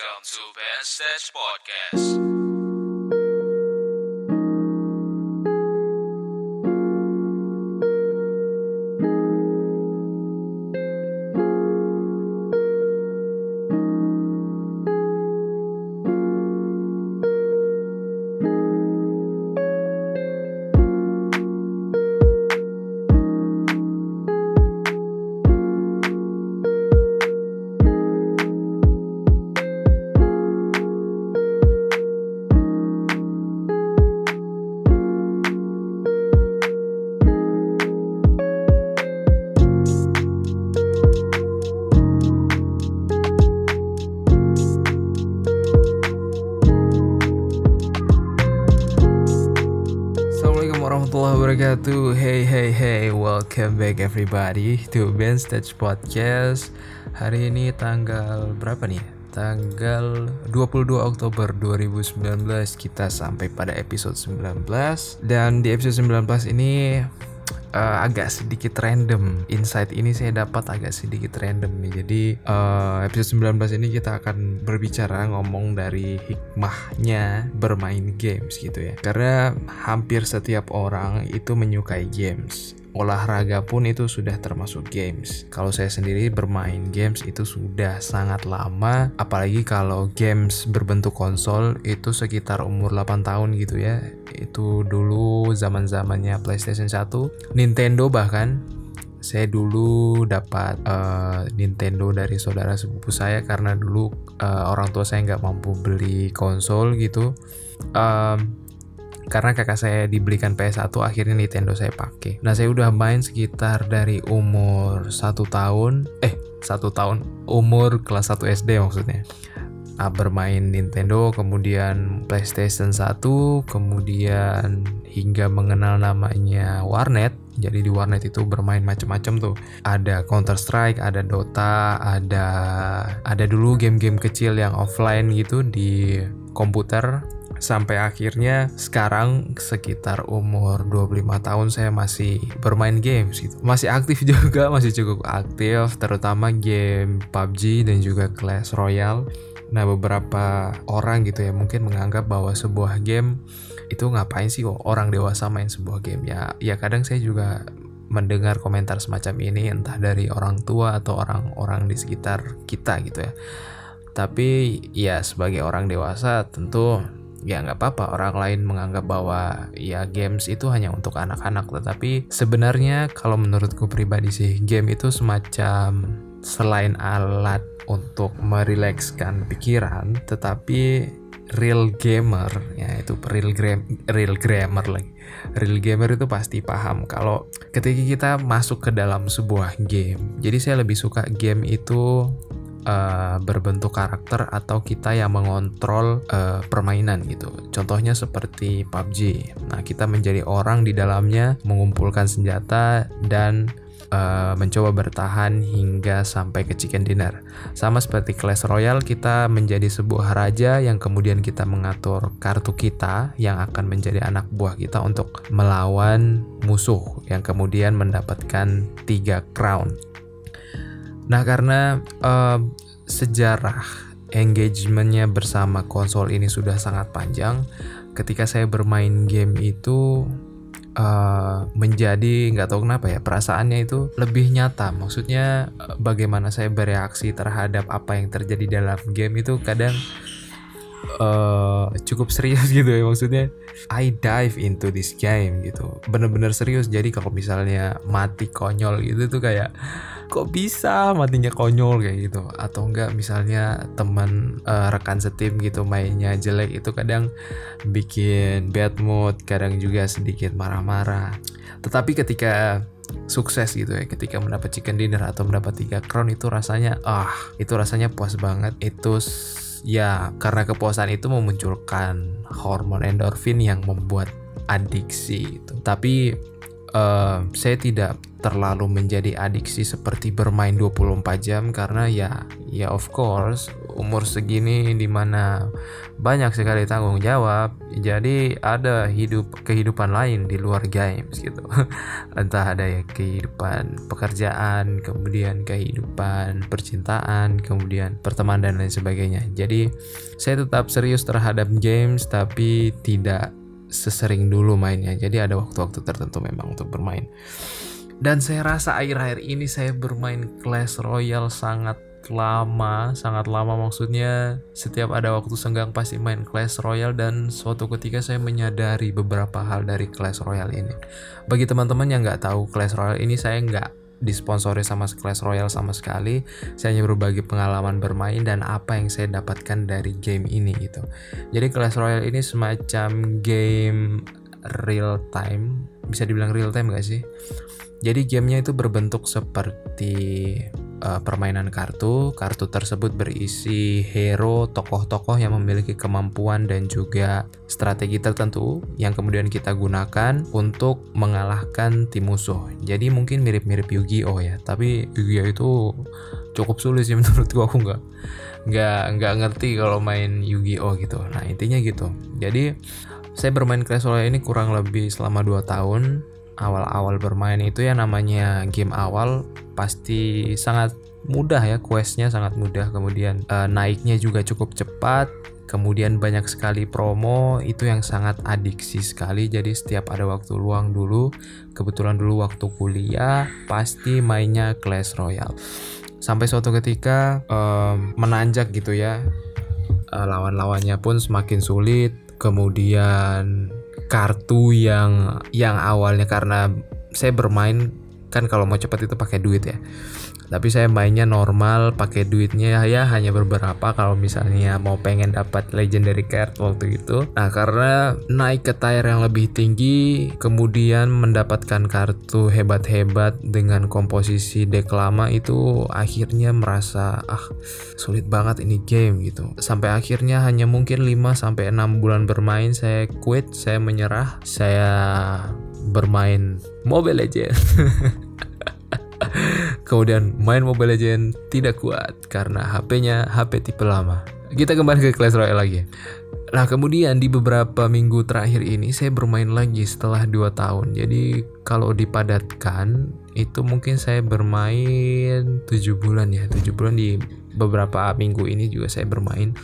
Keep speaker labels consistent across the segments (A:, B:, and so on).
A: Welcome to Ben Stage Podcast.
B: Warahmatullahi wabarakatuh. Hey hey hey Welcome back everybody To Ben Stage Podcast. Hari ini tanggal berapa nih? Tanggal 22 Oktober 2019 Kita sampai pada episode 19 Dan di episode 19 ini eh, agak sedikit random. Insight ini saya dapat agak sedikit random nih. Jadi eh, episode 19 ini kita akan berbicara ngomong dari hikmahnya bermain games gitu ya. Karena hampir setiap orang itu menyukai games olahraga pun itu sudah termasuk games. Kalau saya sendiri bermain games itu sudah sangat lama, apalagi kalau games berbentuk konsol itu sekitar umur 8 tahun gitu ya. Itu dulu zaman-zamannya PlayStation 1, Nintendo bahkan saya dulu dapat eh, Nintendo dari saudara sepupu saya karena dulu eh, orang tua saya nggak mampu beli konsol gitu. Em, karena kakak saya dibelikan PS1 akhirnya Nintendo saya pakai. Nah saya udah main sekitar dari umur satu tahun, eh satu tahun umur kelas 1 SD maksudnya. Nah, bermain Nintendo, kemudian PlayStation 1, kemudian hingga mengenal namanya warnet. Jadi di warnet itu bermain macam-macam tuh. Ada Counter Strike, ada Dota, ada ada dulu game-game kecil yang offline gitu di komputer sampai akhirnya sekarang sekitar umur 25 tahun saya masih bermain games gitu. Masih aktif juga, masih cukup aktif terutama game PUBG dan juga Clash Royale. Nah, beberapa orang gitu ya mungkin menganggap bahwa sebuah game itu ngapain sih orang dewasa main sebuah game ya. Ya kadang saya juga mendengar komentar semacam ini entah dari orang tua atau orang-orang di sekitar kita gitu ya. Tapi ya sebagai orang dewasa tentu ya nggak apa-apa. Orang lain menganggap bahwa ya games itu hanya untuk anak-anak. Tetapi sebenarnya kalau menurutku pribadi sih game itu semacam selain alat untuk merilekskan pikiran tetapi real gamer ya itu real gram real gamer lagi. Real gamer itu pasti paham kalau ketika kita masuk ke dalam sebuah game. Jadi saya lebih suka game itu uh, berbentuk karakter atau kita yang mengontrol uh, permainan gitu. Contohnya seperti PUBG. Nah, kita menjadi orang di dalamnya mengumpulkan senjata dan uh, mencoba bertahan hingga sampai ke chicken dinner. Sama seperti Clash Royale, kita menjadi sebuah raja yang kemudian kita mengatur kartu kita yang akan menjadi anak buah kita untuk melawan musuh yang kemudian mendapatkan tiga crown. Nah karena uh, sejarah engagementnya bersama konsol ini sudah sangat panjang, ketika saya bermain game itu uh, menjadi nggak tahu kenapa ya perasaannya itu lebih nyata. Maksudnya uh, bagaimana saya bereaksi terhadap apa yang terjadi dalam game itu kadang uh, cukup serius gitu ya maksudnya I dive into this game gitu. Bener-bener serius. Jadi kalau misalnya mati konyol gitu tuh kayak kok bisa matinya konyol kayak gitu? Atau enggak misalnya teman uh, rekan setim gitu mainnya jelek itu kadang bikin bad mood kadang juga sedikit marah-marah. Tetapi ketika sukses gitu ya ketika mendapat chicken dinner atau mendapat tiga crown itu rasanya ah itu rasanya puas banget. Itu ya karena kepuasan itu memunculkan hormon endorfin yang membuat adiksi itu. Tapi uh, saya tidak terlalu menjadi adiksi seperti bermain 24 jam karena ya ya of course umur segini di mana banyak sekali tanggung jawab. Jadi ada hidup kehidupan lain di luar games gitu. Entah ada ya kehidupan pekerjaan kemudian kehidupan percintaan kemudian pertemanan dan lain sebagainya. Jadi saya tetap serius terhadap games tapi tidak sesering dulu mainnya. Jadi ada waktu-waktu tertentu memang untuk bermain. Dan saya rasa akhir-akhir ini saya bermain Clash Royale sangat lama, sangat lama maksudnya setiap ada waktu senggang pasti main Clash Royale dan suatu ketika saya menyadari beberapa hal dari Clash Royale ini. Bagi teman-teman yang nggak tahu Clash Royale ini saya nggak disponsori sama Clash Royale sama sekali. Saya hanya berbagi pengalaman bermain dan apa yang saya dapatkan dari game ini gitu. Jadi Clash Royale ini semacam game real time, bisa dibilang real time gak sih? Jadi gamenya itu berbentuk seperti uh, permainan kartu. Kartu tersebut berisi hero, tokoh-tokoh yang memiliki kemampuan dan juga strategi tertentu yang kemudian kita gunakan untuk mengalahkan tim musuh. Jadi mungkin mirip-mirip Yu-Gi-Oh ya, tapi Yu-Gi-Oh itu cukup sulit sih menurutku aku nggak nggak nggak ngerti kalau main Yu-Gi-Oh gitu. Nah intinya gitu. Jadi saya bermain Clash Royale ini kurang lebih selama 2 tahun awal-awal bermain itu ya namanya game awal pasti sangat mudah ya questnya sangat mudah. Kemudian uh, naiknya juga cukup cepat. Kemudian banyak sekali promo itu yang sangat adiksi sekali. Jadi setiap ada waktu luang dulu kebetulan dulu waktu kuliah pasti mainnya Clash Royale. Sampai suatu ketika um, menanjak gitu ya uh, lawan-lawannya pun semakin sulit. Kemudian kartu yang yang awalnya karena saya bermain kan kalau mau cepat itu pakai duit ya tapi saya mainnya normal pakai duitnya ya hanya beberapa kalau misalnya mau pengen dapat legendary card waktu itu. Nah karena naik ke tier yang lebih tinggi kemudian mendapatkan kartu hebat-hebat dengan komposisi deck lama itu akhirnya merasa ah sulit banget ini game gitu. Sampai akhirnya hanya mungkin 5 sampai 6 bulan bermain saya quit saya menyerah saya bermain Mobile Legends Kemudian main Mobile Legend tidak kuat karena HP-nya HP tipe lama. Kita kembali ke Clash Royale lagi. Nah kemudian di beberapa minggu terakhir ini saya bermain lagi setelah 2 tahun. Jadi kalau dipadatkan itu mungkin saya bermain 7 bulan ya. 7 bulan di beberapa minggu ini juga saya bermain.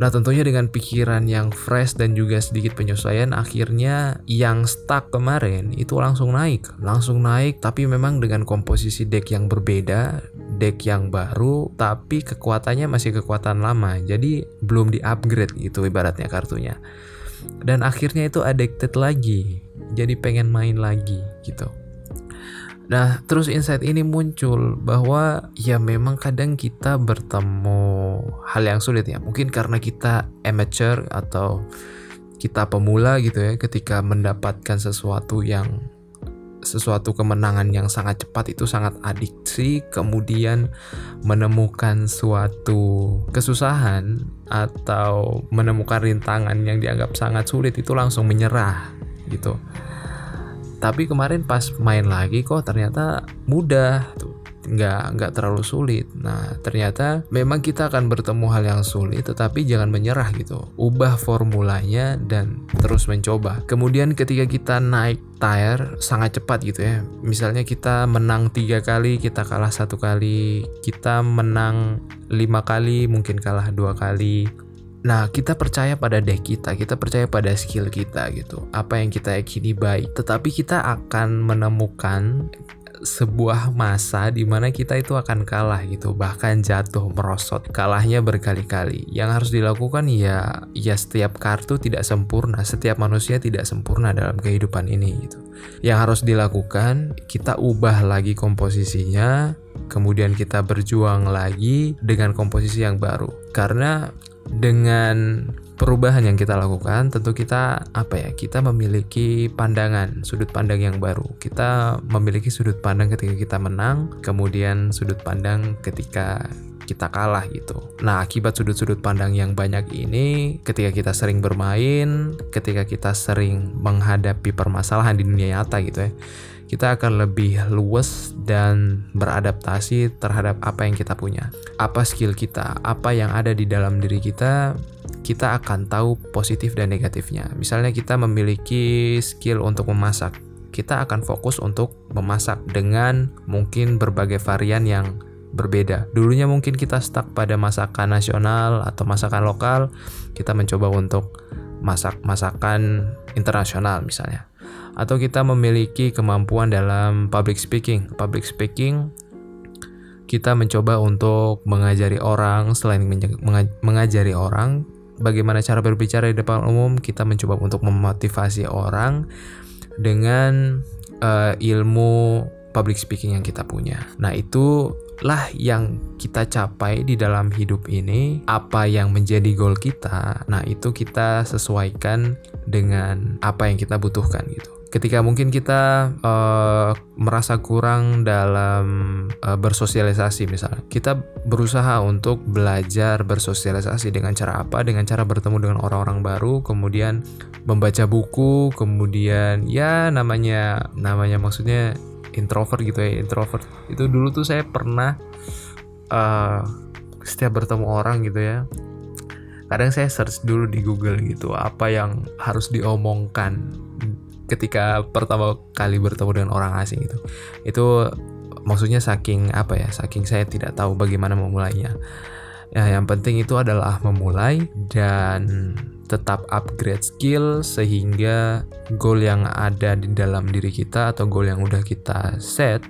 B: Nah tentunya dengan pikiran yang fresh dan juga sedikit penyesuaian akhirnya yang stuck kemarin itu langsung naik. Langsung naik tapi memang dengan komposisi deck yang berbeda Deck yang baru tapi kekuatannya masih kekuatan lama. Jadi belum di upgrade gitu ibaratnya kartunya. Dan akhirnya itu addicted lagi. Jadi pengen main lagi gitu Nah, terus insight ini muncul bahwa ya memang kadang kita bertemu hal yang sulit ya. Mungkin karena kita amateur atau kita pemula gitu ya ketika mendapatkan sesuatu yang sesuatu kemenangan yang sangat cepat itu sangat adiksi kemudian menemukan suatu kesusahan atau menemukan rintangan yang dianggap sangat sulit itu langsung menyerah gitu tapi kemarin pas main lagi kok ternyata mudah tuh nggak nggak terlalu sulit. Nah ternyata memang kita akan bertemu hal yang sulit, tetapi jangan menyerah gitu. Ubah formulanya dan terus mencoba. Kemudian ketika kita naik tier sangat cepat gitu ya. Misalnya kita menang tiga kali, kita kalah satu kali, kita menang lima kali, mungkin kalah dua kali. Nah, kita percaya pada deck kita, kita percaya pada skill kita gitu. Apa yang kita yakini baik, tetapi kita akan menemukan sebuah masa di mana kita itu akan kalah gitu, bahkan jatuh merosot, kalahnya berkali-kali. Yang harus dilakukan ya ya setiap kartu tidak sempurna, setiap manusia tidak sempurna dalam kehidupan ini gitu. Yang harus dilakukan kita ubah lagi komposisinya, kemudian kita berjuang lagi dengan komposisi yang baru. Karena dengan perubahan yang kita lakukan tentu kita apa ya kita memiliki pandangan sudut pandang yang baru kita memiliki sudut pandang ketika kita menang kemudian sudut pandang ketika kita kalah gitu. Nah, akibat sudut-sudut pandang yang banyak ini, ketika kita sering bermain, ketika kita sering menghadapi permasalahan di dunia nyata gitu ya, kita akan lebih luwes dan beradaptasi terhadap apa yang kita punya. Apa skill kita, apa yang ada di dalam diri kita, kita akan tahu positif dan negatifnya. Misalnya kita memiliki skill untuk memasak, kita akan fokus untuk memasak dengan mungkin berbagai varian yang berbeda. Dulunya mungkin kita stuck pada masakan nasional atau masakan lokal, kita mencoba untuk masak masakan internasional misalnya. Atau kita memiliki kemampuan dalam public speaking. Public speaking kita mencoba untuk mengajari orang selain mengajari orang bagaimana cara berbicara di depan umum, kita mencoba untuk memotivasi orang dengan uh, ilmu public speaking yang kita punya. Nah, itu lah yang kita capai di dalam hidup ini, apa yang menjadi goal kita. Nah, itu kita sesuaikan dengan apa yang kita butuhkan gitu. Ketika mungkin kita uh, merasa kurang dalam uh, bersosialisasi misalnya, kita berusaha untuk belajar bersosialisasi dengan cara apa? Dengan cara bertemu dengan orang-orang baru, kemudian membaca buku, kemudian ya namanya namanya maksudnya introvert gitu ya introvert itu dulu tuh saya pernah uh, setiap bertemu orang gitu ya kadang saya search dulu di Google gitu apa yang harus diomongkan ketika pertama kali bertemu dengan orang asing itu. Itu maksudnya saking apa ya saking saya tidak tahu bagaimana memulainya. Ya yang penting itu adalah memulai dan tetap upgrade skill sehingga goal yang ada di dalam diri kita atau goal yang udah kita set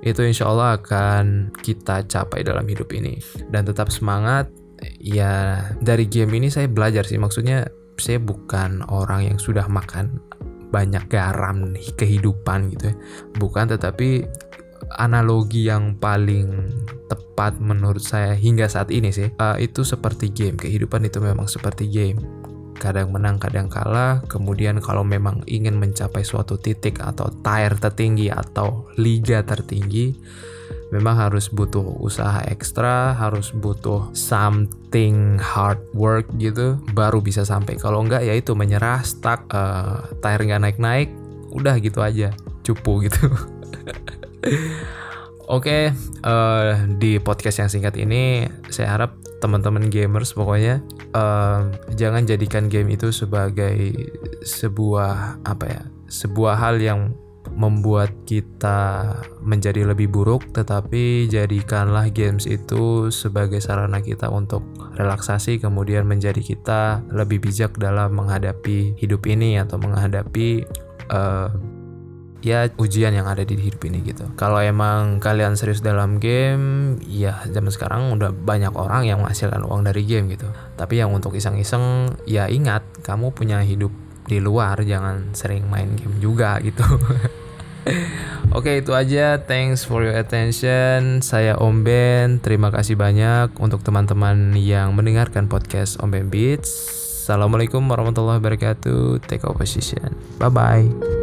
B: itu insya Allah akan kita capai dalam hidup ini. Dan tetap semangat. Ya dari game ini saya belajar sih. Maksudnya saya bukan orang yang sudah makan banyak garam nih kehidupan gitu ya. Bukan tetapi analogi yang paling tepat menurut saya hingga saat ini sih uh, itu seperti game. Kehidupan itu memang seperti game. Kadang menang kadang kalah. Kemudian kalau memang ingin mencapai suatu titik atau tier tertinggi atau liga tertinggi memang harus butuh usaha ekstra harus butuh something hard work gitu baru bisa sampai. Kalau enggak ya itu menyerah stuck uh, tier nggak naik naik udah gitu aja cupu gitu. Oke, okay, uh, eh, di podcast yang singkat ini saya harap teman-teman gamers pokoknya uh, jangan jadikan game itu sebagai sebuah apa ya sebuah hal yang membuat kita menjadi lebih buruk tetapi jadikanlah games itu sebagai sarana kita untuk relaksasi kemudian menjadi kita lebih bijak dalam menghadapi hidup ini atau menghadapi uh, ya ujian yang ada di hidup ini gitu. Kalau emang kalian serius dalam game, ya zaman sekarang udah banyak orang yang menghasilkan uang dari game gitu. Tapi yang untuk iseng-iseng, ya ingat kamu punya hidup di luar, jangan sering main game juga gitu. Oke itu aja. Thanks for your attention. Saya Om Ben. Terima kasih banyak Untuk teman-teman yang mendengarkan podcast Om Ben Beats. Assalamualaikum warahmatullahi wabarakatuh. Take a position Bye bye